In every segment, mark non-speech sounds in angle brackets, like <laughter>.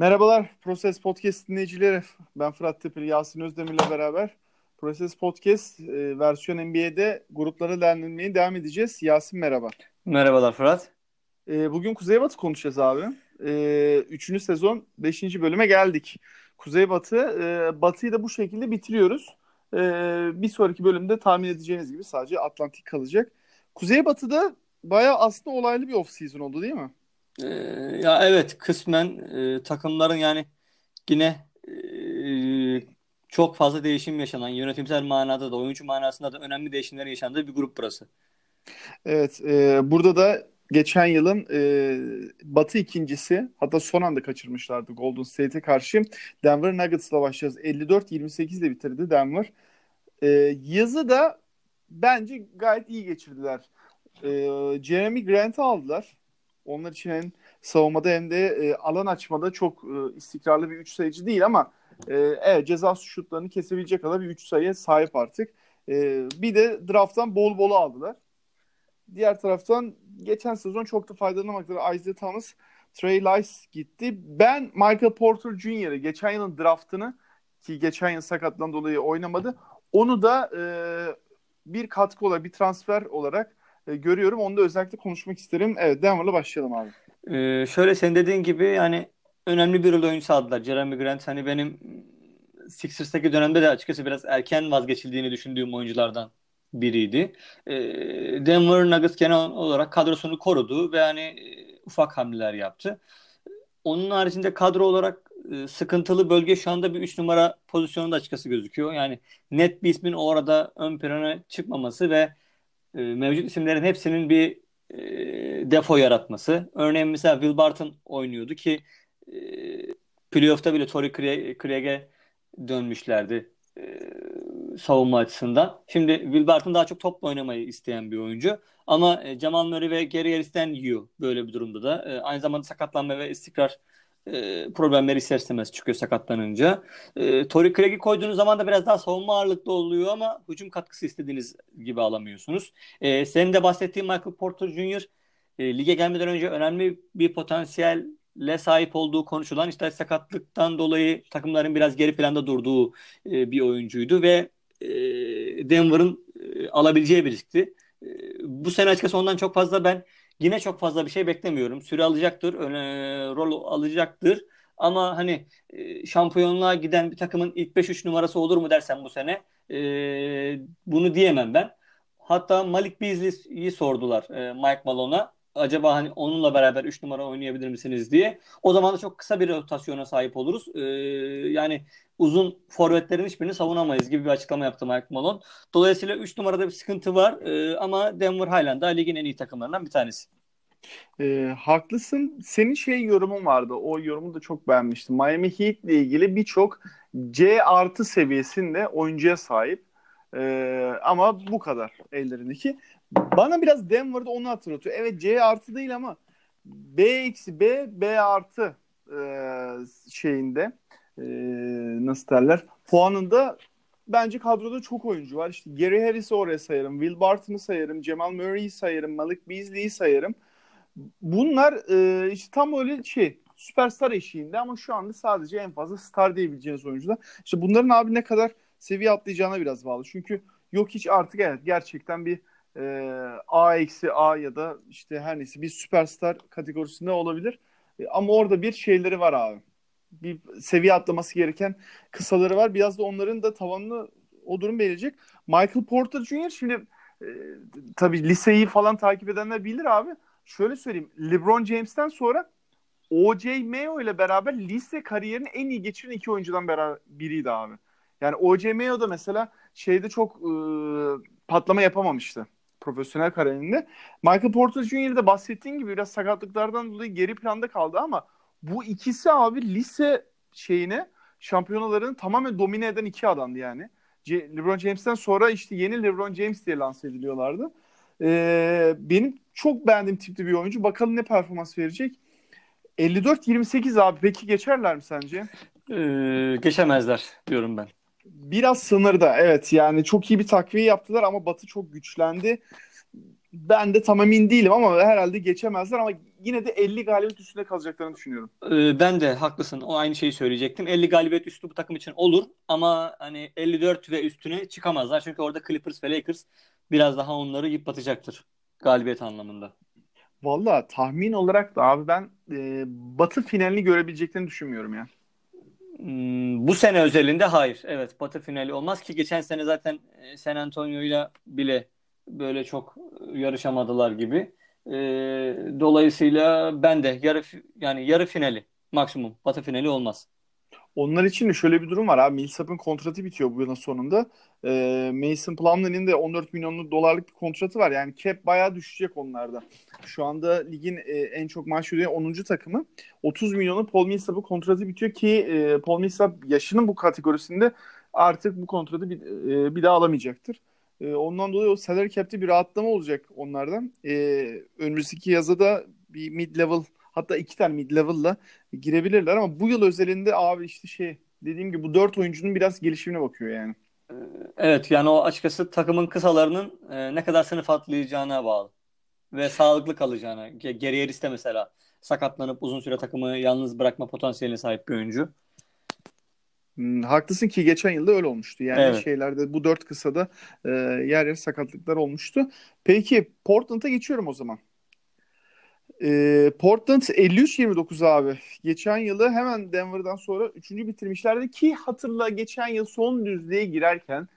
Merhabalar Proses Podcast dinleyicileri. Ben Fırat Tepeli, Yasin Özdemir'le beraber Proses Podcast e, versiyon NBA'de gruplara değerlendirmeye devam edeceğiz. Yasin merhaba. Merhabalar Fırat. E, bugün Kuzeybatı konuşacağız abi. E, üçüncü sezon beşinci bölüme geldik. Kuzeybatı, e, Batı'yı da bu şekilde bitiriyoruz. E, bir sonraki bölümde tahmin edeceğiniz gibi sadece Atlantik kalacak. Kuzeybatı'da bayağı aslında olaylı bir off-season oldu değil mi? Ee, ya evet kısmen e, takımların yani yine e, çok fazla değişim yaşanan yönetimsel manada da oyuncu manasında da önemli değişimler yaşandığı bir grup burası. Evet e, burada da geçen yılın e, Batı ikincisi hatta son anda kaçırmışlardı Golden State'e karşı Denver Nuggets'la başlayacağız. 54-28 ile bitirdi Denver. E, yazı da bence gayet iyi geçirdiler. E, Jeremy Grant'ı aldılar. Onlar için hem savunmada hem de e, alan açmada çok e, istikrarlı bir üç sayıcı değil ama e, evet ceza şutlarını kesebilecek kadar bir üç sayıya sahip artık. E, bir de drafttan bol bol aldılar. Diğer taraftan geçen sezon çok da faydalanamadılar. Isaiah Thomas, Trey Lyles gitti. Ben Michael Porter Jr.'ı geçen yılın draftını ki geçen yıl sakatlan dolayı oynamadı. Onu da e, bir katkı olarak, bir transfer olarak e, görüyorum. Onu da özellikle konuşmak isterim. Evet Denver'la başlayalım abi. Ee, şöyle sen dediğin gibi yani önemli bir rol oyuncusu aldılar. Jeremy Grant hani benim Sixers'taki dönemde de açıkçası biraz erken vazgeçildiğini düşündüğüm oyunculardan biriydi. Ee, Denver Nuggets genel olarak kadrosunu korudu ve hani e, ufak hamleler yaptı. Onun haricinde kadro olarak e, sıkıntılı bölge şu anda bir 3 numara pozisyonunda açıkçası gözüküyor. Yani net bir ismin orada ön plana çıkmaması ve e, mevcut isimlerin hepsinin bir e, defo yaratması. Örneğin mesela Will Barton oynuyordu ki e, playoff'ta bile Torrey Craig'e dönmüşlerdi e, savunma açısından. Şimdi Will Barton daha çok topla oynamayı isteyen bir oyuncu. Ama e, Jamal Murray ve Gary Harris'ten yiyor böyle bir durumda da. E, aynı zamanda sakatlanma ve istikrar e, problemleri ister istemez çıkıyor sakatlanınca. E, Tory Craig'i koyduğunuz zaman da biraz daha savunma ağırlıklı oluyor ama hücum katkısı istediğiniz gibi alamıyorsunuz. E, senin de bahsettiğin Michael Porter Jr. E, lige gelmeden önce önemli bir potansiyelle sahip olduğu konuşulan işte sakatlıktan dolayı takımların biraz geri planda durduğu e, bir oyuncuydu ve e, Denver'ın e, alabileceği bir riskti. E, bu sene açıkçası ondan çok fazla ben Yine çok fazla bir şey beklemiyorum. Süre alacaktır, öne, rol alacaktır. Ama hani e, şampiyonluğa giden bir takımın ilk 5-3 numarası olur mu dersen bu sene e, bunu diyemem ben. Hatta Malik Beasley'i sordular e, Mike Malone'a. Acaba hani onunla beraber 3 numara oynayabilir misiniz diye. O zaman da çok kısa bir rotasyona sahip oluruz. E, yani uzun forvetlerin hiçbirini savunamayız gibi bir açıklama yaptı Mike Malone. Dolayısıyla 3 numarada bir sıkıntı var e, ama Denver hala da ligin en iyi takımlarından bir tanesi. E, haklısın. Senin şey yorumun vardı. O yorumu da çok beğenmiştim. Miami Heat ile ilgili birçok C artı seviyesinde oyuncuya sahip. E, ama bu kadar ellerindeki. Bana biraz Denver'da onu hatırlatıyor. Evet C artı değil ama B eksi B, B artı e, şeyinde e, nasıl derler puanında bence kadroda çok oyuncu var. İşte Gary Harris'i oraya sayarım. Will Barton'ı sayarım. Jamal Murray'i sayarım. Malik Beasley'i sayarım. Bunlar e, işte tam öyle şey süperstar eşiğinde ama şu anda sadece en fazla star diyebileceğiniz oyuncular. İşte bunların abi ne kadar seviye atlayacağına biraz bağlı. Çünkü yok hiç artık evet gerçekten bir e, A eksi A ya da işte her neyse bir süperstar kategorisinde olabilir. E, ama orada bir şeyleri var abi bir seviye atlaması gereken kısaları var. Biraz da onların da tavanını o durum belirleyecek. Michael Porter Jr. şimdi e, tabii liseyi falan takip edenler bilir abi. Şöyle söyleyeyim. LeBron James'ten sonra O.J. Mayo ile beraber lise kariyerini en iyi geçiren iki oyuncudan beraber biriydi abi. Yani O.J. Mayo da mesela şeyde çok e, patlama yapamamıştı profesyonel kariyerinde. Michael Porter Jr. de bahsettiğin gibi biraz sakatlıklardan dolayı geri planda kaldı ama bu ikisi abi lise şeyine şampiyonaların tamamen domine eden iki adamdı yani. LeBron James'ten sonra işte yeni LeBron James diye lanse ediliyorlardı. Ee, benim çok beğendiğim tipte bir oyuncu. Bakalım ne performans verecek. 54-28 abi. Peki geçerler mi sence? Ee, geçemezler diyorum ben. Biraz sınırda evet yani çok iyi bir takviye yaptılar ama Batı çok güçlendi. Ben de tam emin değilim ama herhalde geçemezler ama yine de 50 galibiyet üstünde kalacaklarını düşünüyorum. Ee, ben de haklısın. O aynı şeyi söyleyecektim. 50 galibiyet üstü bu takım için olur ama hani 54 ve üstüne çıkamazlar. Çünkü orada Clippers ve Lakers biraz daha onları yıpratacaktır galibiyet anlamında. Valla tahmin olarak da abi ben e, Batı finalini görebileceklerini düşünmüyorum ya. Hmm, bu sene özelinde hayır. Evet Batı finali olmaz ki geçen sene zaten e, San Antonio'yla bile böyle çok yarışamadılar gibi. E, dolayısıyla ben de yarı yani yarı finali maksimum Batı finali olmaz. Onlar için de şöyle bir durum var abi. Millsap'ın kontratı bitiyor bu yılın sonunda. Ee, Mason Plumlee'nin de 14 milyonluk dolarlık bir kontratı var. Yani cap bayağı düşecek onlarda. Şu anda ligin e, en çok maaş ödeyen 10. takımı. 30 milyonu Paul Millsap'ın kontratı bitiyor ki e, Paul Millsap yaşının bu kategorisinde artık bu kontratı bir, e, bir daha alamayacaktır. E, ondan dolayı o salary cap'te bir rahatlama olacak onlardan. E, önümüzdeki yazıda bir mid level Hatta iki tane mid level'la girebilirler ama bu yıl özelinde abi işte şey dediğim gibi bu dört oyuncunun biraz gelişimine bakıyor yani. Ee, evet yani o açıkçası takımın kısalarının e, ne kadar sınıf atlayacağına bağlı. Ve sağlıklı kalacağına. Geriye de mesela sakatlanıp uzun süre takımı yalnız bırakma potansiyeline sahip bir oyuncu. Hmm, haklısın ki geçen yılda öyle olmuştu. Yani evet. şeylerde bu dört kısada e, yer yer sakatlıklar olmuştu. Peki Portland'a geçiyorum o zaman. E, Portland 53-29 abi. Geçen yılı hemen Denver'dan sonra 3. bitirmişlerdi ki hatırla geçen yıl son düzlüğe girerken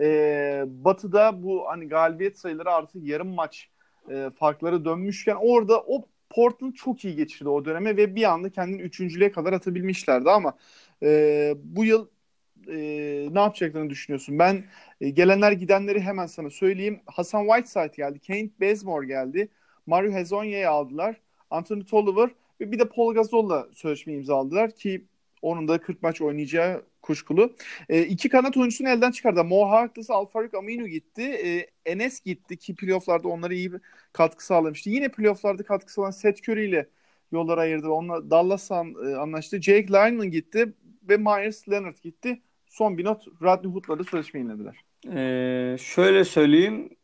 e, Batı'da bu hani galibiyet sayıları artık yarım maç e, farkları dönmüşken orada o Portland çok iyi geçirdi o döneme ve bir anda kendini üçüncülüğe kadar atabilmişlerdi ama e, bu yıl e, ne yapacaklarını düşünüyorsun? Ben e, gelenler gidenleri hemen sana söyleyeyim. Hasan Whiteside geldi, Kent Bazemore geldi. Mario Hezonya'yı aldılar. Anthony Tolliver ve bir de Paul Gasol'la sözleşme imzaladılar ki onun da 40 maç oynayacağı kuşkulu. E, iki kanat oyuncusunu elden çıkardı. Mo Harkless, Alfarik Aminu gitti. E, Enes gitti ki playofflarda onlara iyi bir katkı sağlamıştı. Yine playofflarda katkı sağlayan Seth Curry ile yollar ayırdı. Onunla Dallas'la e, anlaştı. Jake Lyman gitti ve Myers Leonard gitti. Son bir not Rodney Hood'la da sözleşme yenilediler. Ee, şöyle söyleyeyim.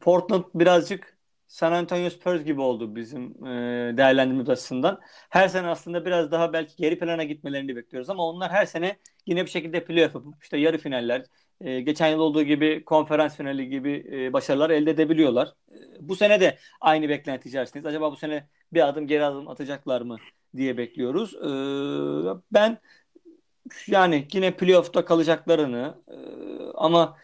Portland birazcık San Antonio Spurs gibi oldu bizim e, değerlendirme açısından. Her sene aslında biraz daha belki geri plana gitmelerini bekliyoruz ama onlar her sene yine bir şekilde playoff yapıp işte yarı finaller, e, geçen yıl olduğu gibi konferans finali gibi e, başarılar elde edebiliyorlar. E, bu sene de aynı beklenti içerisindeyiz. Acaba bu sene bir adım geri adım atacaklar mı diye bekliyoruz. E, ben yani yine playoff'ta kalacaklarını e, ama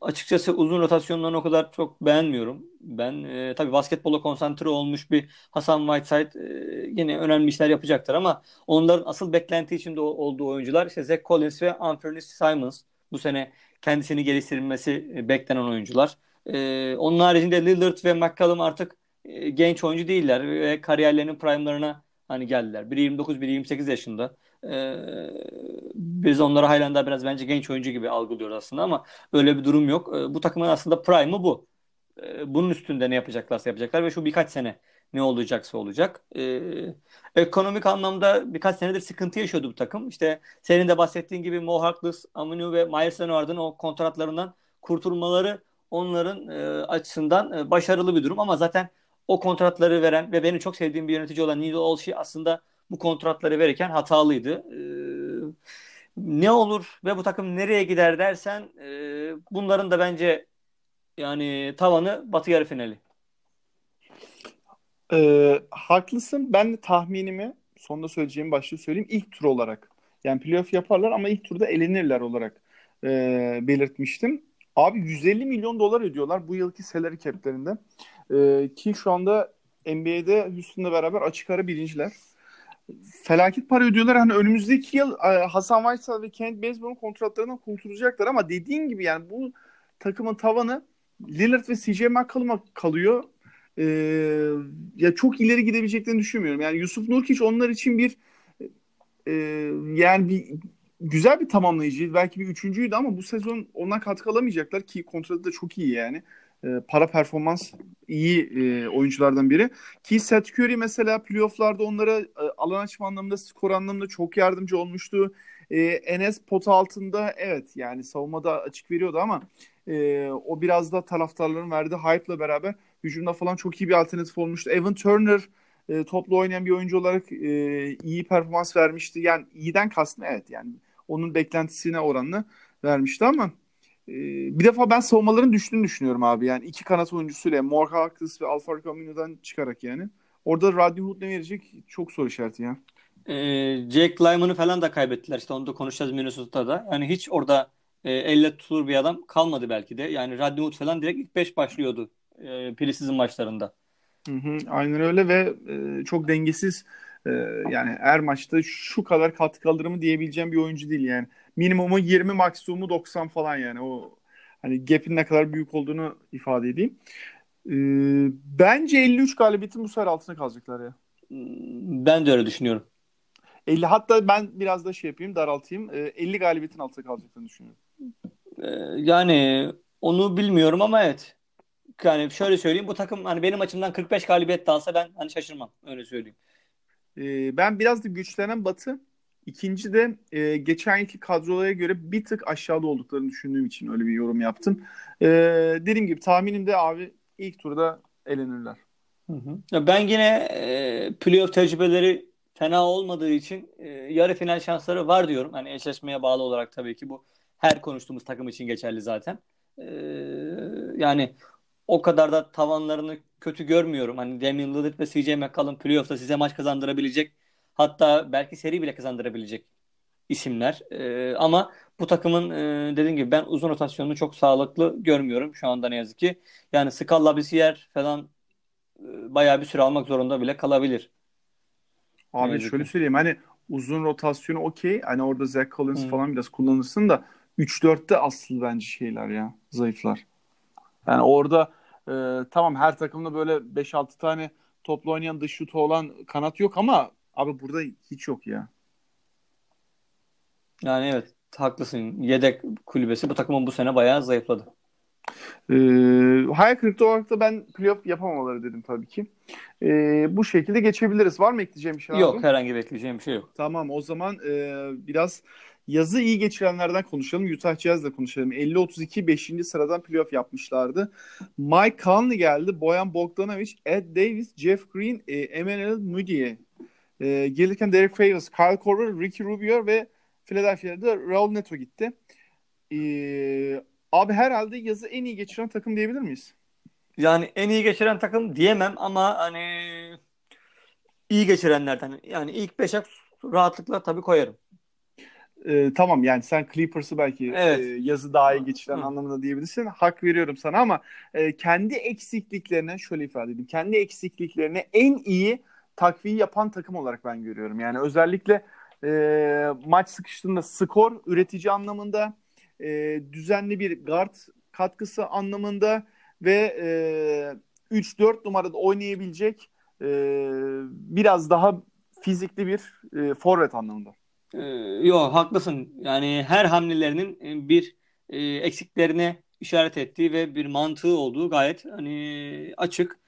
açıkçası uzun rotasyonlarını o kadar çok beğenmiyorum. Ben e, tabii basketbola konsantre olmuş bir Hasan Whiteside e, yine önemli işler yapacaktır ama onların asıl beklenti içinde olduğu oyuncular işte Zach Collins ve Anthony Simons bu sene kendisini geliştirilmesi e, beklenen oyuncular. E, onun haricinde Lillard ve McCollum artık e, genç oyuncu değiller ve kariyerlerinin prime'larına hani geldiler. Biri 29, biri 28 yaşında. Ee, biz onları halen daha biraz bence genç oyuncu gibi algılıyoruz aslında ama öyle bir durum yok. Ee, bu takımın aslında prime'ı bu. Ee, bunun üstünde ne yapacaklarsa yapacaklar ve şu birkaç sene ne olacaksa olacak. Ee, ekonomik anlamda birkaç senedir sıkıntı yaşıyordu bu takım. İşte senin de bahsettiğin gibi Mo Harkless, Aminu ve Myers Leonard'ın o kontratlarından kurtulmaları onların e, açısından e, başarılı bir durum ama zaten o kontratları veren ve benim çok sevdiğim bir yönetici olan Neil Olshey aslında bu kontratları verirken hatalıydı. E, ne olur ve bu takım nereye gider dersen e, bunların da bence yani tavanı Batı yarı finali. Ee, haklısın. Ben de tahminimi sonunda söyleyeceğim başlığı söyleyeyim. ilk tur olarak. Yani playoff yaparlar ama ilk turda elenirler olarak e, belirtmiştim. Abi 150 milyon dolar ödüyorlar bu yılki salary cap'lerinde. E, ki şu anda NBA'de Houston'la beraber açık ara birinciler. Felaket para ödüyorlar. Hani önümüzdeki yıl e, Hasan Whiteside ve Kent Bazemore'un kontratlarından kurtulacaklar ama dediğin gibi yani bu takımın tavanı Lillard ve CJ McCollum'a kalıyor. Ee, ya çok ileri gidebileceklerini düşünmüyorum. Yani Yusuf Nurkic onlar için bir e, yani bir güzel bir tamamlayıcı. Belki bir üçüncüydü ama bu sezon ondan katkı alamayacaklar ki kontratı da çok iyi yani. E, para performans iyi e, oyunculardan biri. Ki Seth Curry mesela playofflarda onlara e, alan açma anlamında, skor anlamında çok yardımcı olmuştu. E, Enes pot altında evet yani savunmada açık veriyordu ama e, o biraz da taraftarların verdiği hype'la beraber hücumda falan çok iyi bir alternatif olmuştu. Evan Turner e, toplu oynayan bir oyuncu olarak e, iyi performans vermişti. Yani iyiden kastım evet yani onun beklentisine oranla vermişti ama bir defa ben savunmaların düştüğünü düşünüyorum abi. Yani iki kanat oyuncusuyla Harkless ve Alfaro Camino'dan çıkarak yani. Orada Rodney Hood ne verecek çok soru işareti ya. Ee, Jack Lyman'ı falan da kaybettiler. İşte onu da konuşacağız Minnesota'da. Yani hiç orada e, elle tutulur bir adam kalmadı belki de. Yani Rodney Hood falan direkt ilk 5 başlıyordu e, preseason maçlarında. Hı hı, aynen öyle ve e, çok dengesiz e, yani her maçta şu kadar katkı alır mı diyebileceğim bir oyuncu değil yani. Minimumu 20 maksimumu 90 falan yani o hani gap'in ne kadar büyük olduğunu ifade edeyim. E, bence 53 galibiyetin bu sefer altına kalacaklar ya. Ben de öyle düşünüyorum. 50 hatta ben biraz da şey yapayım daraltayım. E, 50 galibiyetin altına kalacaklarını düşünüyorum. E, yani onu bilmiyorum ama evet yani şöyle söyleyeyim bu takım hani benim açımdan 45 galibiyet de alsa ben hani şaşırmam öyle söyleyeyim. Ee, ben biraz da güçlenen Batı. İkinci de e, geçen yılki kadrolara göre bir tık aşağıda olduklarını düşündüğüm için öyle bir yorum yaptım. E, dediğim gibi tahminim de abi ilk turda elenirler. Hı hı. Ben yine e, playoff tecrübeleri fena olmadığı için e, yarı final şansları var diyorum. Hani eşleşmeye bağlı olarak tabii ki bu her konuştuğumuz takım için geçerli zaten. E, yani o kadar da tavanlarını kötü görmüyorum. Hani Damian Lillard ve CJ McCollum playoff'ta size maç kazandırabilecek hatta belki seri bile kazandırabilecek isimler. Ee, ama bu takımın e, dediğim gibi ben uzun rotasyonunu çok sağlıklı görmüyorum şu anda ne yazık ki. Yani Scala Bisiyer falan e, bayağı bir süre almak zorunda bile kalabilir. Abi şöyle ki. söyleyeyim hani uzun rotasyonu okey. Hani orada Zach Collins hmm. falan biraz kullanırsın da 3-4'te asıl bence şeyler ya zayıflar. Yani orada e, tamam her takımda böyle 5-6 tane toplu oynayan dış şutu olan kanat yok ama abi burada hiç yok ya. Yani evet haklısın. Yedek kulübesi bu takımın bu sene bayağı zayıfladı. Ee, hayal kırıklığı olarak da ben playoff yapamamaları dedim tabii ki. Ee, bu şekilde geçebiliriz. Var mı ekleyeceğim bir şey? Yok abi? herhangi bir ekleyeceğim bir şey yok. Tamam o zaman e, biraz Yazı iyi geçirenlerden konuşalım. Utah Jazz'la konuşalım. 50-32 5. sıradan playoff yapmışlardı. Mike Conley geldi. Boyan Bogdanovic, Ed Davis, Jeff Green, e, Emmanuel Mudiay. E, gelirken Derek Favors, Kyle Korver, Ricky Rubio ve Philadelphia'da Raul Neto gitti. E, abi herhalde yazı en iyi geçiren takım diyebilir miyiz? Yani en iyi geçiren takım diyemem ama hani iyi geçirenlerden yani ilk 5'e rahatlıkla tabii koyarım e, tamam yani sen Clippers'ı belki evet. e, yazı daha iyi geçiren Hı. anlamında diyebilirsin. Hak veriyorum sana ama e, kendi eksikliklerine şöyle ifade edeyim. Kendi eksikliklerine en iyi takviye yapan takım olarak ben görüyorum. Yani özellikle e, maç sıkıştığında skor üretici anlamında e, düzenli bir guard katkısı anlamında ve e, 3-4 numarada oynayabilecek e, biraz daha fizikli bir e, forvet anlamında. Ee, yo haklısın. Yani her hamlelerinin e, bir e, eksiklerine işaret ettiği ve bir mantığı olduğu gayet hani açık.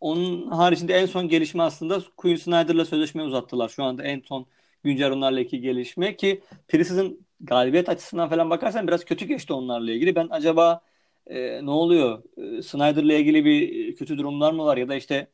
Onun haricinde en son gelişme aslında Quinn Snyder'la sözleşme uzattılar. Şu anda en son güncel onlarla iki gelişme ki Preseason galibiyet açısından falan bakarsan biraz kötü geçti onlarla ilgili. Ben acaba e, ne oluyor? E, Snyder'la ilgili bir kötü durumlar mı var ya da işte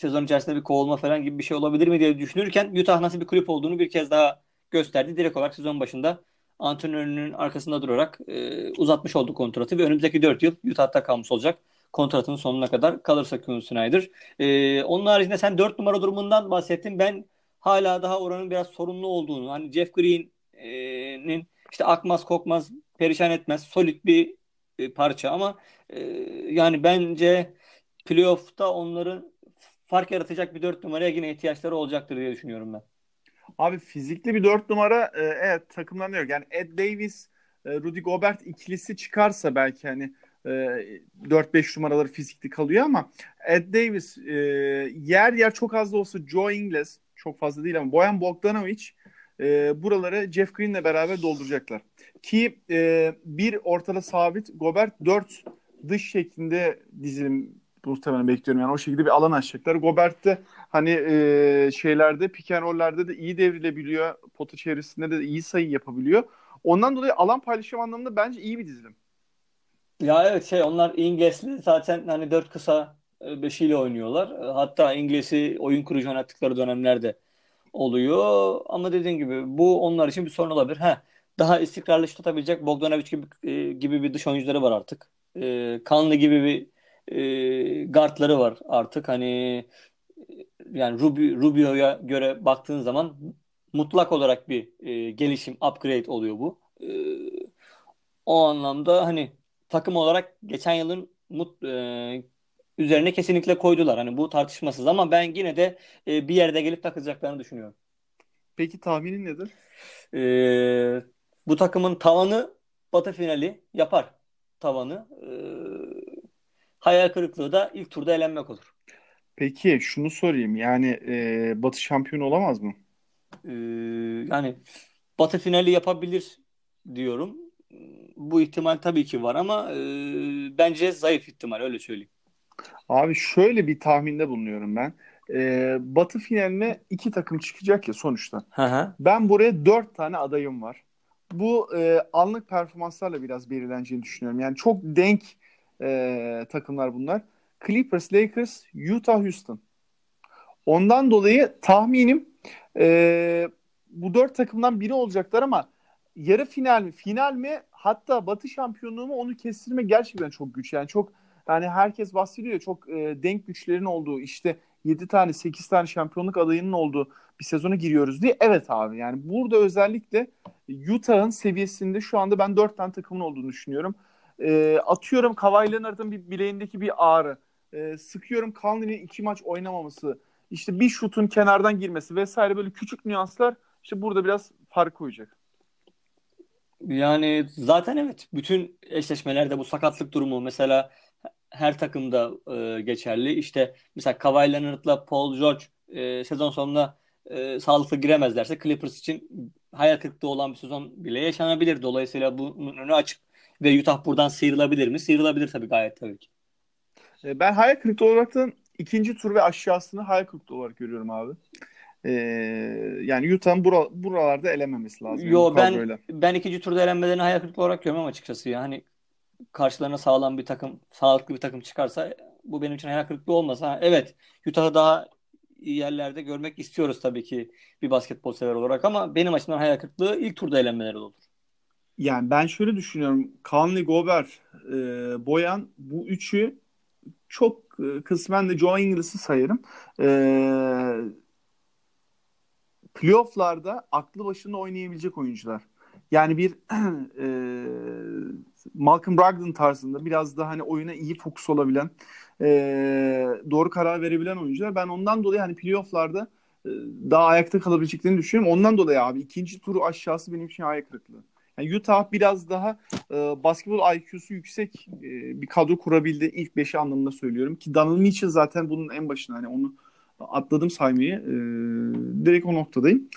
sezon içerisinde bir kovulma falan gibi bir şey olabilir mi diye düşünürken Utah nasıl bir kulüp olduğunu bir kez daha gösterdi. Direkt olarak sezon başında antrenörünün arkasında durarak e, uzatmış oldu kontratı ve önümüzdeki 4 yıl Utah'ta kalmış olacak. Kontratının sonuna kadar kalırsa Kuhn Snyder. E, onun haricinde sen 4 numara durumundan bahsettin. Ben hala daha oranın biraz sorunlu olduğunu, hani Jeff Green'in işte akmaz kokmaz perişan etmez solid bir e, parça ama e, yani bence playoff'ta onların fark yaratacak bir dört numaraya yine ihtiyaçları olacaktır diye düşünüyorum ben. Abi fizikli bir dört numara e, evet takımdan yok. Yani Ed Davis, e, Rudy Gobert ikilisi çıkarsa belki hani e, 4-5 numaraları fizikli kalıyor ama Ed Davis e, yer yer çok az da olsa Joe Ingles çok fazla değil ama Boyan Bogdanovic e, buraları Jeff Green'le beraber dolduracaklar. Ki e, bir ortada sabit Gobert 4 dış şeklinde dizilim muhtemelen bekliyorum. Yani o şekilde bir alan açacaklar. Gobert de hani e, şeylerde pick and roll'lerde de iyi devrilebiliyor. Pota çevresinde de iyi sayı yapabiliyor. Ondan dolayı alan paylaşım anlamında bence iyi bir dizilim. Ya evet şey onlar İngilizli zaten hani dört kısa e, beşiyle oynuyorlar. E, Hatta İngiliz'i oyun kurucu oynattıkları dönemlerde oluyor. Ama dediğin gibi bu onlar için bir sorun olabilir. Ha, daha istikrarlı şut atabilecek Bogdanovic gibi, e, gibi bir dış oyuncuları var artık. E, Conley gibi bir e, guardları var artık. Hani e, yani Rubio, Rubio'ya göre baktığın zaman mutlak olarak bir e, gelişim, upgrade oluyor bu. E, o anlamda hani takım olarak geçen yılın mut, e, üzerine kesinlikle koydular. Hani bu tartışmasız ama ben yine de e, bir yerde gelip takılacaklarını düşünüyorum. Peki tahminin nedir? E, bu takımın tavanı Batı finali yapar tavanı. E, hayal kırıklığı da ilk turda elenmek olur. Peki şunu sorayım. Yani e, Batı şampiyon olamaz mı? E, yani Batı finali yapabilir diyorum. Bu ihtimal tabii ki var ama e, bence zayıf ihtimal öyle söyleyeyim. Abi şöyle bir tahminde bulunuyorum ben. Ee, Batı finaline iki takım çıkacak ya sonuçta. Hı hı. Ben buraya dört tane adayım var. Bu e, anlık performanslarla biraz belirleneceğini düşünüyorum. Yani çok denk e, takımlar bunlar. Clippers, Lakers, Utah, Houston. Ondan dolayı tahminim e, bu dört takımdan biri olacaklar ama yarı final mi, final mi hatta Batı şampiyonluğu onu kestirme gerçekten çok güç. Yani çok yani herkes bahsediyor çok e, denk güçlerin olduğu işte 7 tane 8 tane şampiyonluk adayının olduğu bir sezona giriyoruz diye. Evet abi yani burada özellikle Utah'ın seviyesinde şu anda ben 4 tane takımın olduğunu düşünüyorum. E, atıyorum Kawhi Leonard'ın bir bileğindeki bir ağrı. E, sıkıyorum Conley'nin iki maç oynamaması. işte bir şutun kenardan girmesi vesaire böyle küçük nüanslar işte burada biraz fark koyacak. Yani zaten evet bütün eşleşmelerde bu sakatlık durumu mesela her takımda e, geçerli. İşte mesela Kawhi Leonard'la Paul George e, sezon sonunda e, sağlıklı giremezlerse Clippers için hayal kırıklığı olan bir sezon bile yaşanabilir. Dolayısıyla bunun önü açık ve Utah buradan sıyrılabilir mi? Sıyrılabilir tabii gayet tabii ki. E, ben hayal kırıklığı olarak da ikinci tur ve aşağısını hayal kırıklığı olarak görüyorum abi. Ee, yani Utah'ın bura, buralarda elememesi lazım. Yo yani ben ben ikinci turda elenmelerini hayal kırıklığı olarak görmem açıkçası. Yani karşılarına sağlam bir takım, sağlıklı bir takım çıkarsa bu benim için hayal kırıklığı olmaz. Ha, evet Utah'ı daha iyi yerlerde görmek istiyoruz tabii ki bir basketbol sever olarak ama benim açımdan hayal kırıklığı ilk turda elenmeleri olur. Yani ben şöyle düşünüyorum. Conley, Gobert, e, Boyan bu üçü çok e, kısmen de Joe Ingles'ı sayarım. E, playofflarda aklı başında oynayabilecek oyuncular. Yani bir <clears throat> e, Malcolm Brogdon tarzında biraz da hani oyuna iyi fokus olabilen, e, doğru karar verebilen oyuncular. Ben ondan dolayı hani playofflarda e, daha ayakta kalabileceklerini düşünüyorum. Ondan dolayı abi ikinci turu aşağısı benim için ayak kırıklığı. Yani Utah biraz daha e, basketbol IQ'su yüksek e, bir kadro kurabildi ilk beşi anlamında söylüyorum ki Donovan Mitchell zaten bunun en başına hani onu atladım saymayı. E, direkt o noktadayım.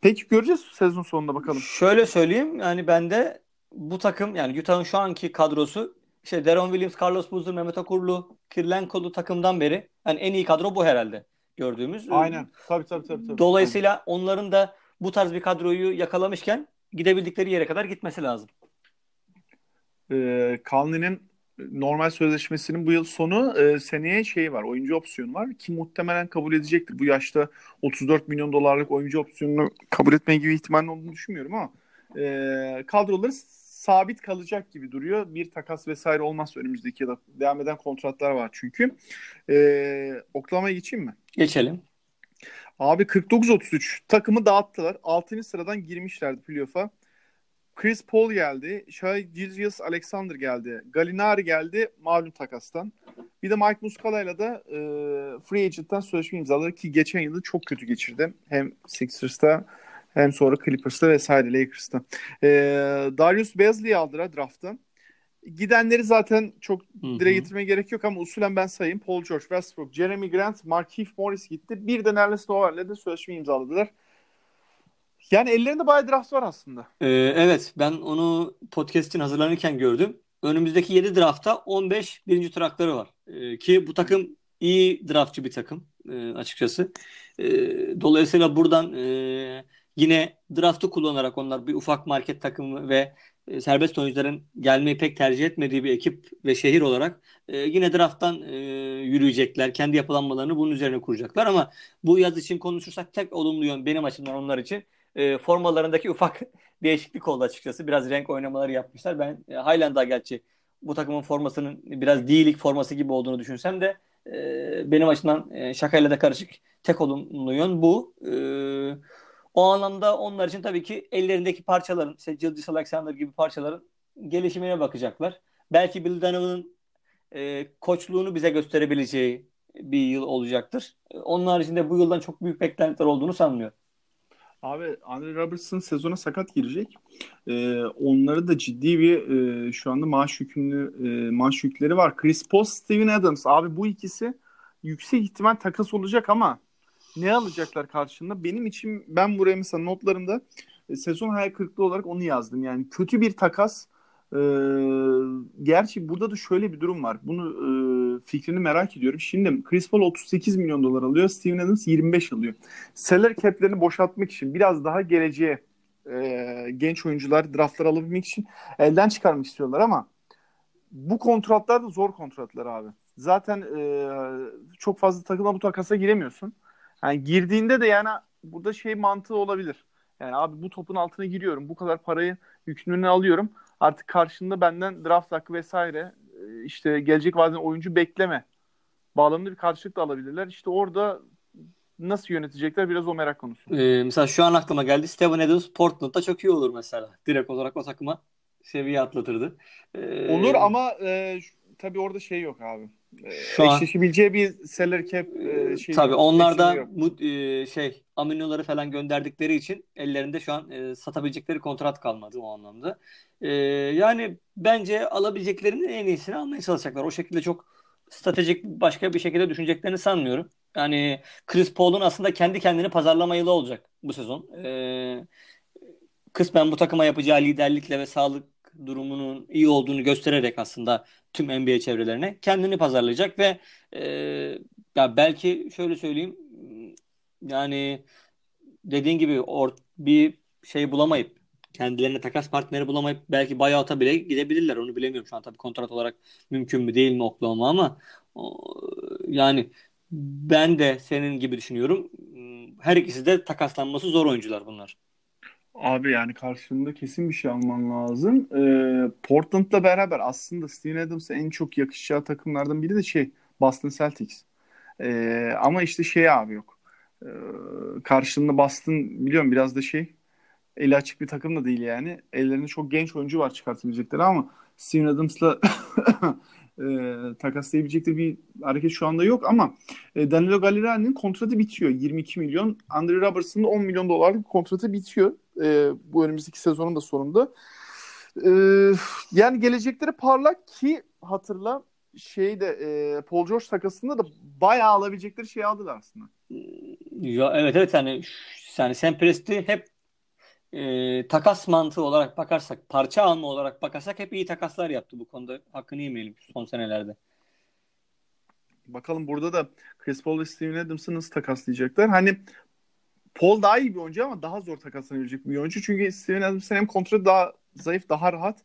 Peki göreceğiz sezon sonunda bakalım. Şöyle söyleyeyim yani ben de bu takım yani Utah'ın şu anki kadrosu işte Deron Williams, Carlos Boozer, Mehmet Okurlu, Kirlenkolu takımdan beri yani en iyi kadro bu herhalde gördüğümüz. Aynen. Tabii tabii tabii. tabii. Dolayısıyla Aynen. onların da bu tarz bir kadroyu yakalamışken gidebildikleri yere kadar gitmesi lazım. Ee, Conley'nin normal sözleşmesinin bu yıl sonu e, seneye şey var oyuncu opsiyonu var ki muhtemelen kabul edecektir. Bu yaşta 34 milyon dolarlık oyuncu opsiyonunu kabul etme gibi ihtimalin olduğunu düşünmüyorum ama e, kadroları sabit kalacak gibi duruyor. Bir takas vesaire olmazsa önümüzdeki yılda devam eden kontratlar var çünkü. E, Oklama'ya geçeyim mi? Geçelim. Abi 49-33 takımı dağıttılar. 6. sıradan girmişlerdi playoff'a. Chris Paul geldi. Shai Gilgeous Alexander geldi. Galinari geldi malum takastan. Bir de Mike Muscala'yla da e, free agent'tan sözleşme imzaladı ki geçen yılı çok kötü geçirdi. Hem Sixers'ta hem sonra Clippers'ta vesaire Lakers'ta. E, Darius Bazley'i aldılar draft'tan. Gidenleri zaten çok dile getirmeye gerek yok ama usulen ben sayayım. Paul George, Westbrook, Jeremy Grant, Markieff Morris gitti. Bir de Nerlens Noel'le de sözleşme imzaladılar. Yani ellerinde bayağı draft var aslında. Ee, evet ben onu podcast için hazırlanırken gördüm. Önümüzdeki 7 draftta 15 birinci tur hakları var. Ee, ki bu takım iyi draftçı bir takım e, açıkçası. E, dolayısıyla buradan e, yine draftı kullanarak onlar bir ufak market takımı ve e, serbest oyuncuların gelmeyi pek tercih etmediği bir ekip ve şehir olarak e, yine drafttan e, yürüyecekler. Kendi yapılanmalarını bunun üzerine kuracaklar ama bu yaz için konuşursak tek olumlu yön benim açımdan onlar için formalarındaki ufak <laughs> değişiklik oldu açıkçası. Biraz renk oynamaları yapmışlar. Ben e, Highland'a gerçi bu takımın formasının biraz değilik forması gibi olduğunu düşünsem de benim açımdan e, şakayla da karışık tek olumlu yön bu. E, o anlamda onlar için tabii ki ellerindeki parçaların, işte Gilgis Alexander gibi parçaların gelişimine bakacaklar. Belki Bill Donovan'ın e, koçluğunu bize gösterebileceği bir yıl olacaktır. Onun haricinde bu yıldan çok büyük beklentiler olduğunu sanmıyorum. Abi Andre Robertson sezona sakat girecek. Ee, onları da ciddi bir e, şu anda maaş yükümlü e, maaş yükleri var. Chris Paul, Steven Adams. Abi bu ikisi yüksek ihtimal takas olacak ama ne alacaklar karşında? Benim için ben buraya mesela notlarımda e, sezon hayal kırıklığı olarak onu yazdım. Yani kötü bir takas. E, gerçi burada da şöyle bir durum var. Bunu e, fikrini merak ediyorum. Şimdi Chris Paul 38 milyon dolar alıyor. Steven Adams 25 alıyor. Salary cap'lerini boşaltmak için biraz daha geleceğe e, genç oyuncular draftlar alabilmek için elden çıkarmak istiyorlar ama bu kontratlar da zor kontratlar abi. Zaten e, çok fazla takıma bu takasa giremiyorsun. Yani girdiğinde de yani burada şey mantığı olabilir. Yani abi bu topun altına giriyorum. Bu kadar parayı yükümlülüğünü alıyorum. Artık karşında benden draft hakkı vesaire e, işte gelecek vadeden oyuncu bekleme bağlamında bir karşılık da alabilirler. İşte orada nasıl yönetecekler biraz o merak konusu. Ee, mesela şu an aklıma geldi. Steven Adams Portland'da çok iyi olur mesela. Direkt olarak o takıma seviye atlatırdı. Ee, olur ama e, tabii orada şey yok abi. E, şu eşleşebileceği an, bir seller cap e, şey Tabii onlar da bu e, şey aminoları falan gönderdikleri için ellerinde şu an e, satabilecekleri kontrat kalmadı o anlamda. E, yani bence alabileceklerinin en iyisini almaya çalışacaklar. O şekilde çok stratejik başka bir şekilde düşüneceklerini sanmıyorum. Yani Chris Paul'un aslında kendi kendini pazarlama yılı olacak bu sezon. E, kısmen bu takıma yapacağı liderlikle ve sağlık durumunun iyi olduğunu göstererek aslında tüm NBA çevrelerine kendini pazarlayacak ve e, ya belki şöyle söyleyeyim yani dediğin gibi or, bir şey bulamayıp kendilerine takas partneri bulamayıp belki buyout'a bile gidebilirler. Onu bilemiyorum şu an tabii kontrat olarak mümkün mü değil mi Oklahoma ama o, yani ben de senin gibi düşünüyorum. Her ikisi de takaslanması zor oyuncular bunlar. Abi yani karşılığında kesin bir şey alman lazım. Ee, Portland'la beraber aslında Steven Adams'a en çok yakışacağı takımlardan biri de şey Boston Celtics. Ee, ama işte şey abi yok. Ee, karşılığında Boston biliyorum biraz da şey eli açık bir takım da değil yani. Ellerinde çok genç oyuncu var çıkartabilecekleri ama Steven Adams'la <coughs> e, takaslayabilecekleri bir hareket şu anda yok ama e, Danilo Gallinari'nin kontratı bitiyor. 22 milyon. Andre Robertson'ın 10 milyon dolarlık kontratı bitiyor. E, bu önümüzdeki sezonun da sonunda. E, yani gelecekleri parlak ki hatırla şeyde e, Paul George takasında da bayağı alabilecekleri şey aldılar aslında. Ya evet evet yani yani Sam Presti hep e, takas mantığı olarak bakarsak, parça alma olarak bakarsak hep iyi takaslar yaptı bu konuda. Hakkını yemeyelim son senelerde. Bakalım burada da Chris Paul ve Steven Adams'ı nasıl takaslayacaklar? Hani Paul daha iyi bir oyuncu ama daha zor takaslanabilecek bir oyuncu. Çünkü Steven Adams'ın hem kontratı daha zayıf, daha rahat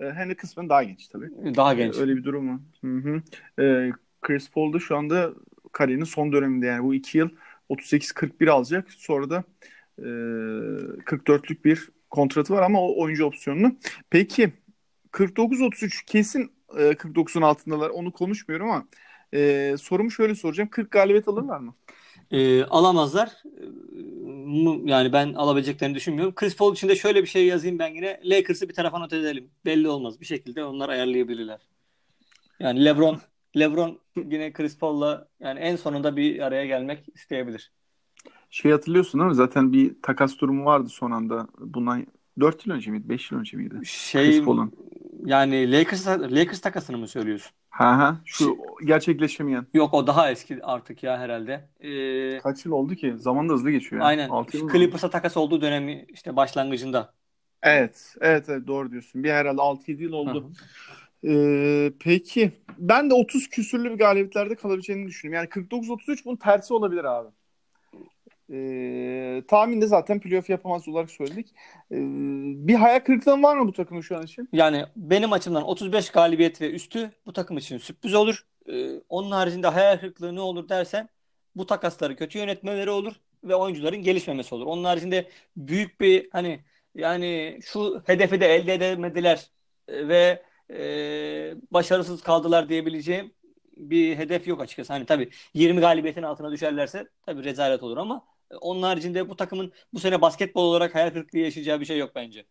e, hem de kısmen daha genç tabii. Daha genç. Öyle bir durum var. Hı hı. Ee, Chris Paul da şu anda kariyerinin son döneminde yani bu iki yıl 38-41 alacak. Sonra da 44'lük bir kontratı var ama o oyuncu opsiyonunu. Peki 49-33 kesin 49'un altındalar onu konuşmuyorum ama e, sorumu şöyle soracağım. 40 galibiyet alırlar mı? E, alamazlar. Yani ben alabileceklerini düşünmüyorum. Chris Paul için de şöyle bir şey yazayım ben yine. Lakers'ı bir tarafa not edelim. Belli olmaz. Bir şekilde onlar ayarlayabilirler. Yani LeBron LeBron yine Chris Paul'la yani en sonunda bir araya gelmek isteyebilir. Şey hatırlıyorsun değil mi? Zaten bir takas durumu vardı son anda. Bundan 4 yıl önce miydi? 5 yıl önce miydi? Şey yani Lakers Lakers takasını mı söylüyorsun? Ha ha. Şu gerçekleşemeyen. Yok o daha eski artık ya herhalde. Ee, Kaç yıl oldu ki? Zaman da hızlı geçiyor. Yani. Aynen. Clippers'a takas olduğu dönemi işte başlangıcında. Evet. Evet, evet doğru diyorsun. Bir herhalde 6-7 yıl oldu. Ee, peki. Ben de 30 küsürlü bir galibiyetlerde kalabileceğini düşünüyorum. Yani 49-33 bunun tersi olabilir abi. E, tahminde zaten playoff yapamaz olarak söyledik. E, bir hayal kırıklığı var mı bu takımın şu an için? Yani benim açımdan 35 galibiyet ve üstü bu takım için sürpriz olur. E, onun haricinde hayal kırıklığı ne olur dersen bu takasları kötü yönetmeleri olur ve oyuncuların gelişmemesi olur. Onun haricinde büyük bir hani yani şu hedefi de elde edemediler e, ve e, başarısız kaldılar diyebileceğim bir hedef yok açıkçası. Hani tabii 20 galibiyetin altına düşerlerse tabii rezalet olur ama onun haricinde bu takımın bu sene basketbol olarak hayal kırıklığı yaşayacağı bir şey yok bence.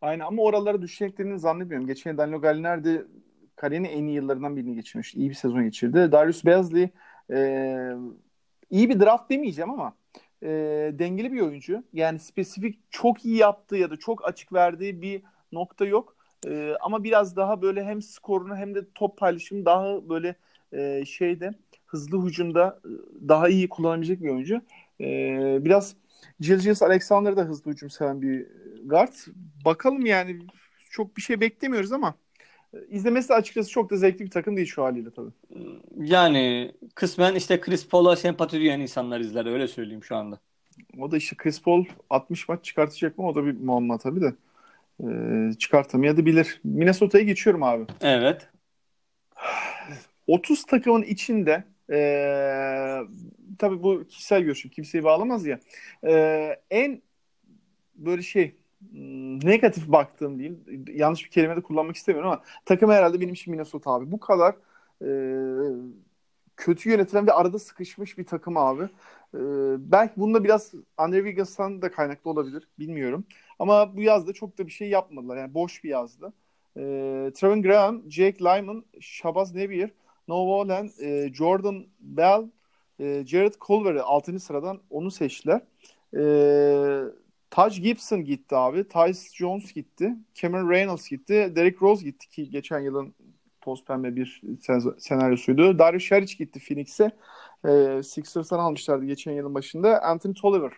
Aynen ama oralara düşeceklerini zannetmiyorum. Geçen Danilo Gallinari kariyerinin en iyi yıllarından birini geçirmiş. İyi bir sezon geçirdi. Darius Bazley e, iyi bir draft demeyeceğim ama e, dengeli bir oyuncu. Yani spesifik çok iyi yaptığı ya da çok açık verdiği bir nokta yok. E, ama biraz daha böyle hem skorunu hem de top paylaşımı daha böyle e, şeyde hızlı hücumda e, daha iyi kullanabilecek bir oyuncu. E, biraz Gilgis Alexander da hızlı hücum seven bir guard. Bakalım yani çok bir şey beklemiyoruz ama izlemesi de açıkçası çok da zevkli bir takım değil şu haliyle tabii. Yani kısmen işte Chris Paul'a sempati duyan insanlar izler öyle söyleyeyim şu anda. O da işte Chris Paul 60 maç çıkartacak mı o da bir muamma tabii de. Ee, çıkartamayabilir. Minnesota'ya geçiyorum abi. Evet. 30 takımın içinde ee, tabii bu kişisel görüşüm kimseyi bağlamaz ya. Ee, en böyle şey negatif baktığım değil. Yanlış bir kelime de kullanmak istemiyorum ama takım herhalde benim için Minnesota abi. Bu kadar e, kötü yönetilen ve arada sıkışmış bir takım abi. E, belki bunda biraz Andre Wiggins'tan da kaynaklı olabilir. Bilmiyorum. Ama bu yazda çok da bir şey yapmadılar. Yani boş bir yazdı. E, Trevin Graham, Jake Lyman, Shabazz Napier, Noah Wallen, e, Jordan Bell, e, Jared Culver'ı 6. sıradan onu seçtiler. E, Taj Gibson gitti abi. Tyce Jones gitti. Cameron Reynolds gitti. Derrick Rose gitti ki geçen yılın toz pembe bir sen- senaryosuydu. Darius Saric gitti Phoenix'e. E, Sixers'tan almışlardı geçen yılın başında. Anthony Tolliver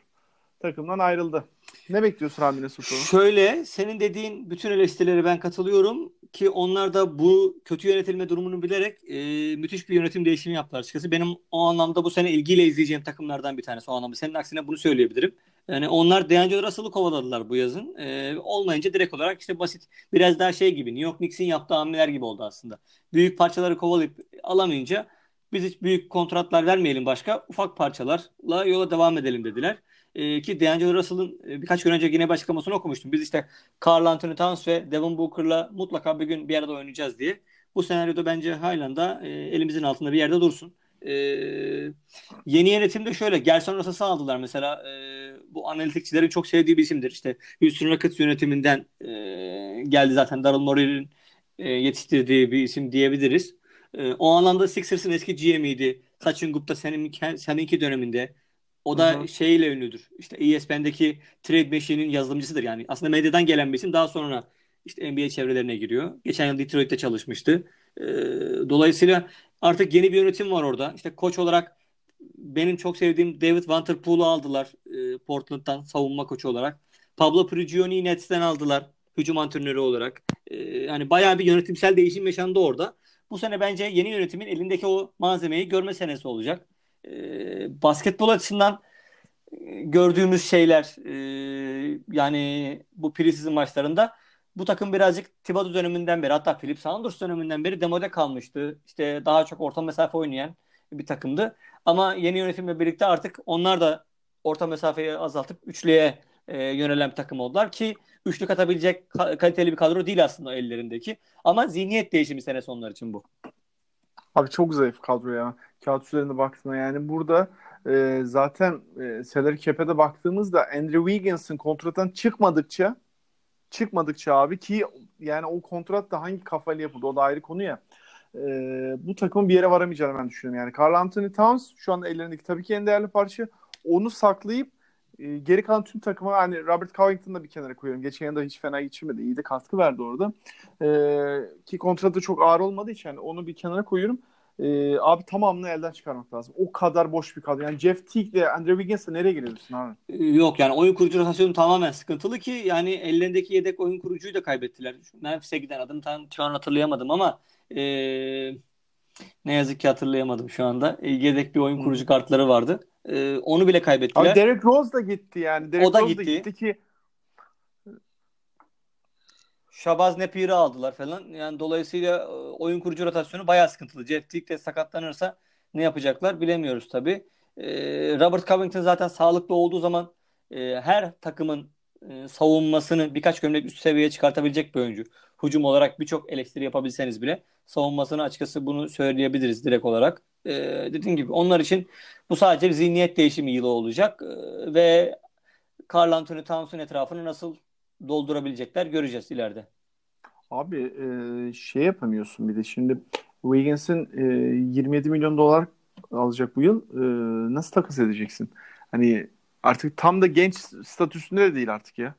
takımdan ayrıldı. Ne bekliyorsun abi Minnesota'dan? Şöyle senin dediğin bütün eleştirilere ben katılıyorum ki onlar da bu kötü yönetilme durumunu bilerek e, müthiş bir yönetim değişimi yaptılar açıkçası. Benim o anlamda bu sene ilgiyle izleyeceğim takımlardan bir tanesi o anlamda. Senin aksine bunu söyleyebilirim. Yani onlar D'Angelo Russell'ı kovaladılar bu yazın. E, olmayınca direkt olarak işte basit biraz daha şey gibi New York Knicks'in yaptığı hamleler gibi oldu aslında. Büyük parçaları kovalayıp alamayınca biz hiç büyük kontratlar vermeyelim başka. Ufak parçalarla yola devam edelim dediler. E, ki D'Angelo Russell'ın birkaç gün önce yine bir açıklamasını okumuştum. Biz işte Carl Anthony Towns ve Devin Booker'la mutlaka bir gün bir arada oynayacağız diye. Bu senaryoda bence halen de e, elimizin altında bir yerde dursun. E, yeni yönetimde şöyle Gerson Russell'ı aldılar mesela. E, bu analitikçilerin çok sevdiği bir isimdir. İşte Houston Rockets yönetiminden e, geldi zaten Daryl Morey'nin e, yetiştirdiği bir isim diyebiliriz. E, o anlamda Sixers'ın eski GM'iydi. Sachin Gupta senin, seninki döneminde. O da Hı-hı. şeyle ünlüdür. İşte ESPN'deki Trade Machine'in yazılımcısıdır yani. Aslında medyadan gelen bir isim. Daha sonra işte NBA çevrelerine giriyor. Geçen yıl Detroit'te çalışmıştı. Ee, dolayısıyla artık yeni bir yönetim var orada. İşte koç olarak benim çok sevdiğim David Vanterpool'u aldılar e, Portland'dan savunma koçu olarak. Pablo Prigioni'yi Nets'ten aldılar hücum antrenörü olarak. E, yani bayağı bir yönetimsel değişim yaşandı orada. Bu sene bence yeni yönetimin elindeki o malzemeyi görme senesi olacak e, basketbol açısından e, gördüğümüz şeyler e, yani bu preseason maçlarında bu takım birazcık Thibodeau döneminden beri hatta Philip Saunders döneminden beri demode kalmıştı. İşte daha çok orta mesafe oynayan bir takımdı. Ama yeni yönetimle birlikte artık onlar da orta mesafeyi azaltıp üçlüye e, yönelen bir takım oldular ki üçlük atabilecek kaliteli bir kadro değil aslında ellerindeki. Ama zihniyet değişimi sene sonlar için bu. Abi çok zayıf kadro ya. Kağıt üzerinde baktığında yani burada e, zaten e, salary cap'e baktığımızda Andrew Wiggins'in kontrattan çıkmadıkça çıkmadıkça abi ki yani o kontrat da hangi kafayla yapıldı o da ayrı konu ya. E, bu takımın bir yere varamayacağını ben düşünüyorum. Yani Carl Anthony Towns şu anda ellerindeki tabii ki en değerli parça. Onu saklayıp e, geri kalan tüm takıma hani Robert Covington'ı da bir kenara koyuyorum. Geçen yılda hiç fena geçirmedi. İyi de katkı verdi orada. E, ki kontratı çok ağır olmadığı için yani onu bir kenara koyuyorum. E, abi tamamını elden çıkarmak lazım. O kadar boş bir kadro. Yani Jeff Teague ile Andrew Wiggins'le nereye giriyorsun abi? E, yok yani oyun kurucu rotasyonu tamamen sıkıntılı ki yani ellerindeki yedek oyun kurucuyu da kaybettiler. Memphis'e giden adını tam şu an hatırlayamadım ama e, ne yazık ki hatırlayamadım şu anda. E, yedek bir oyun kurucu kartları vardı. E, onu bile kaybettiler. Abi Derek Rose da gitti yani. Derek O da Rose gitti. da gitti ki Şabaz Napier'i aldılar falan. Yani dolayısıyla e, oyun kurucu rotasyonu bayağı sıkıntılı. Jeff Teague de sakatlanırsa ne yapacaklar bilemiyoruz tabii. E, Robert Covington zaten sağlıklı olduğu zaman e, her takımın savunmasını birkaç gömlek üst seviyeye çıkartabilecek bir oyuncu. Hücum olarak birçok eleştiri yapabilseniz bile savunmasını açıkçası bunu söyleyebiliriz direkt olarak. E, dediğim gibi onlar için bu sadece bir zihniyet değişimi yılı olacak E, ve Carl Anthony Towns'un etrafını nasıl doldurabilecekler göreceğiz ileride. Abi e, şey yapamıyorsun bir de şimdi Wiggins'in e, 27 milyon dolar alacak bu yıl. E, nasıl takas edeceksin? Hani artık tam da genç statüsünde de değil artık ya.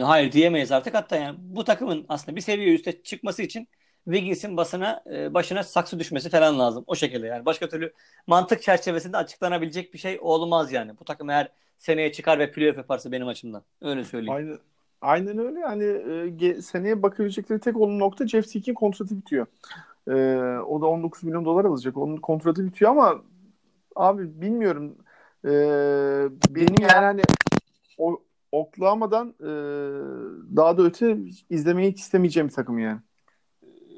Hayır diyemeyiz artık. Hatta yani bu takımın aslında bir seviye üste çıkması için Wiggins'in basına e, başına saksı düşmesi falan lazım. O şekilde yani. Başka türlü mantık çerçevesinde açıklanabilecek bir şey olmaz yani. Bu takım eğer seneye çıkar ve playoff yaparsa benim açımdan. Öyle söyleyeyim. Aynen, aynen öyle yani e, seneye bakabilecekleri tek olan nokta Jeff Teague'in kontratı bitiyor. E, o da 19 milyon dolar alacak. Onun kontratı bitiyor ama abi bilmiyorum. E, benim yani hani o, Oklahoma'dan e, daha da öte izlemeyi hiç istemeyeceğim bir takım yani.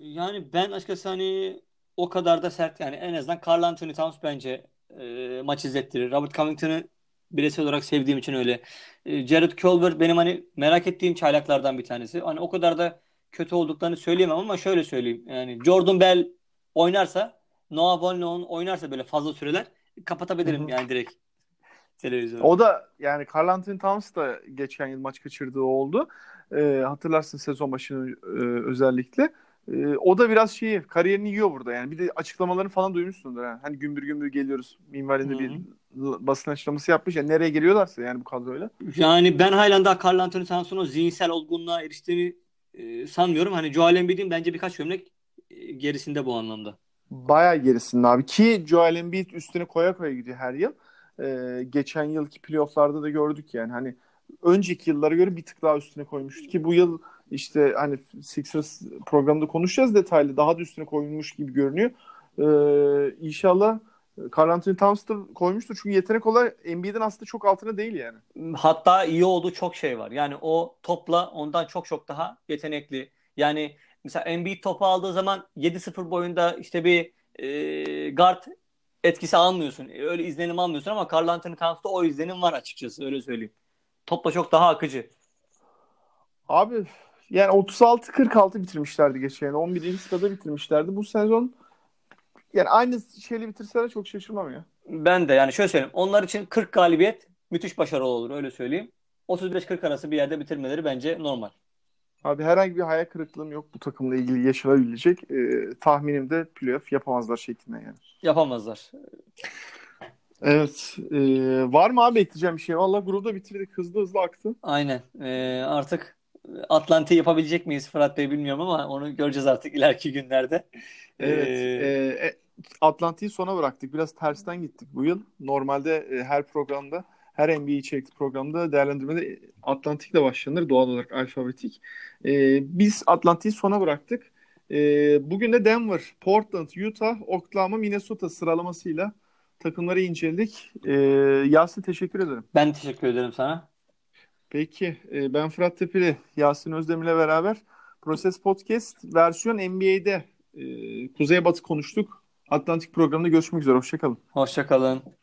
Yani ben açıkçası hani o kadar da sert yani en azından Carl Anthony Towns bence e, maç izlettirir. Robert Covington'ı bireysel olarak sevdiğim için öyle. E, Jared Culver benim hani merak ettiğim çaylaklardan bir tanesi. Hani o kadar da kötü olduklarını söyleyemem ama şöyle söyleyeyim. Yani Jordan Bell oynarsa Noah Vonleh'un oynarsa böyle fazla süreler kapatabilirim yani direkt televizyonu. O da yani Carl Anthony Towns da geçen yıl maç kaçırdığı oldu. E, hatırlarsın sezon başını e, özellikle. E, o da biraz şeyi kariyerini yiyor burada yani. Bir de açıklamalarını falan duymuşsundur. Ha. Hani gümbür gümbür geliyoruz minvalinde bir basın açıklaması yapmış. Yani nereye geliyorlarsa yani bu kadroyla. Yani ben halen daha Carl Anthony Towns'un zihinsel olgunluğa eriştiğini e, sanmıyorum. Hani Joel Embiid'in bence birkaç gömlek e, gerisinde bu anlamda. Bayağı gerisinde abi. Ki Joel Embiid üstüne koya koya gidiyor her yıl. E, geçen yılki playofflarda da gördük yani. Hani önceki yıllara göre bir tık daha üstüne koymuştu ki bu yıl işte hani Sixers programında konuşacağız detaylı. Daha da üstüne koyulmuş gibi görünüyor. Ee, inşallah Carl Anthony Towns da koymuştur. Çünkü yetenek olarak Embiid'in aslında çok altına değil yani. Hatta iyi olduğu çok şey var. Yani o topla ondan çok çok daha yetenekli. Yani mesela Embiid topu aldığı zaman 7-0 boyunda işte bir e, guard etkisi almıyorsun. E, Öyle izlenim almıyorsun ama Carl Anthony Towns'ta o izlenim var açıkçası öyle söyleyeyim. Topla çok daha akıcı. Abi yani 36-46 bitirmişlerdi geçen yıl. 11. sırada bitirmişlerdi. Bu sezon yani aynı şeyle bitirseler çok şaşırmam ya. Ben de yani şöyle söyleyeyim. Onlar için 40 galibiyet müthiş başarılı olur öyle söyleyeyim. 35-40 arası bir yerde bitirmeleri bence normal. Abi herhangi bir hayal kırıklığım yok bu takımla ilgili yaşanabilecek. Ee, tahminim de playoff yapamazlar şeklinde yani. Yapamazlar. Evet. Ee, var mı abi ekleyeceğim bir şey? Vallahi grupta bitirdik. Hızlı hızlı aktı. Aynen. Ee, artık Atlanti yapabilecek miyiz Fırat Bey bilmiyorum ama onu göreceğiz artık ileriki günlerde. Evet. Ee, e, e, Atlantik'i sona bıraktık. Biraz tersten gittik bu yıl. Normalde e, her programda, her NBA içerikli programda değerlendirmede Atlantik'le başlanır doğal olarak alfabetik. E, biz Atlantik'i sona bıraktık. E, bugün de Denver, Portland, Utah, Oklahoma, Minnesota sıralamasıyla takımları inceledik. E, Yasin teşekkür ederim. ben teşekkür ederim sana. Peki, e, ben Fırat Tepeli, Yasin Özdemir'le beraber Proses Podcast versiyon NBA'de e, Kuzey Batı konuştuk. Atlantik programında görüşmek üzere. Hoşçakalın. Hoşça kalın.